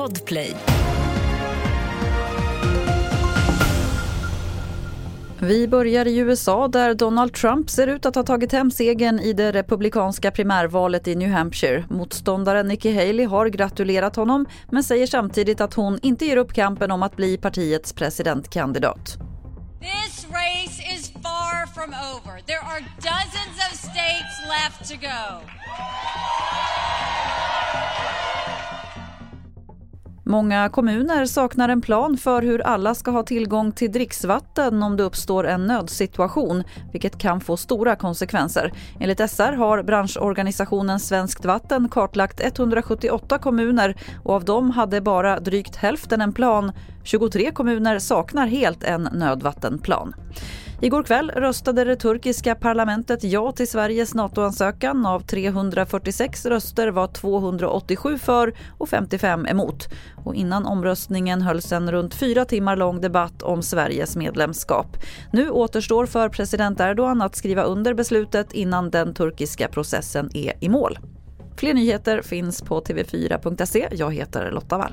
Podplay. Vi börjar i USA där Donald Trump ser ut att ha tagit hem segern i det republikanska primärvalet i New Hampshire. Motståndaren Nikki Haley har gratulerat honom men säger samtidigt att hon inte ger upp kampen om att bli partiets presidentkandidat. This race is far from over. There are dozens of states left to go. Många kommuner saknar en plan för hur alla ska ha tillgång till dricksvatten om det uppstår en nödsituation, vilket kan få stora konsekvenser. Enligt SR har branschorganisationen Svenskt Vatten kartlagt 178 kommuner och av dem hade bara drygt hälften en plan. 23 kommuner saknar helt en nödvattenplan. Igår kväll röstade det turkiska parlamentet ja till Sveriges NATO-ansökan. Av 346 röster var 287 för och 55 emot. Och innan omröstningen hölls en runt fyra timmar lång debatt om Sveriges medlemskap. Nu återstår för president Erdogan att skriva under beslutet innan den turkiska processen är i mål. Fler nyheter finns på tv4.se. Jag heter Lotta Wall.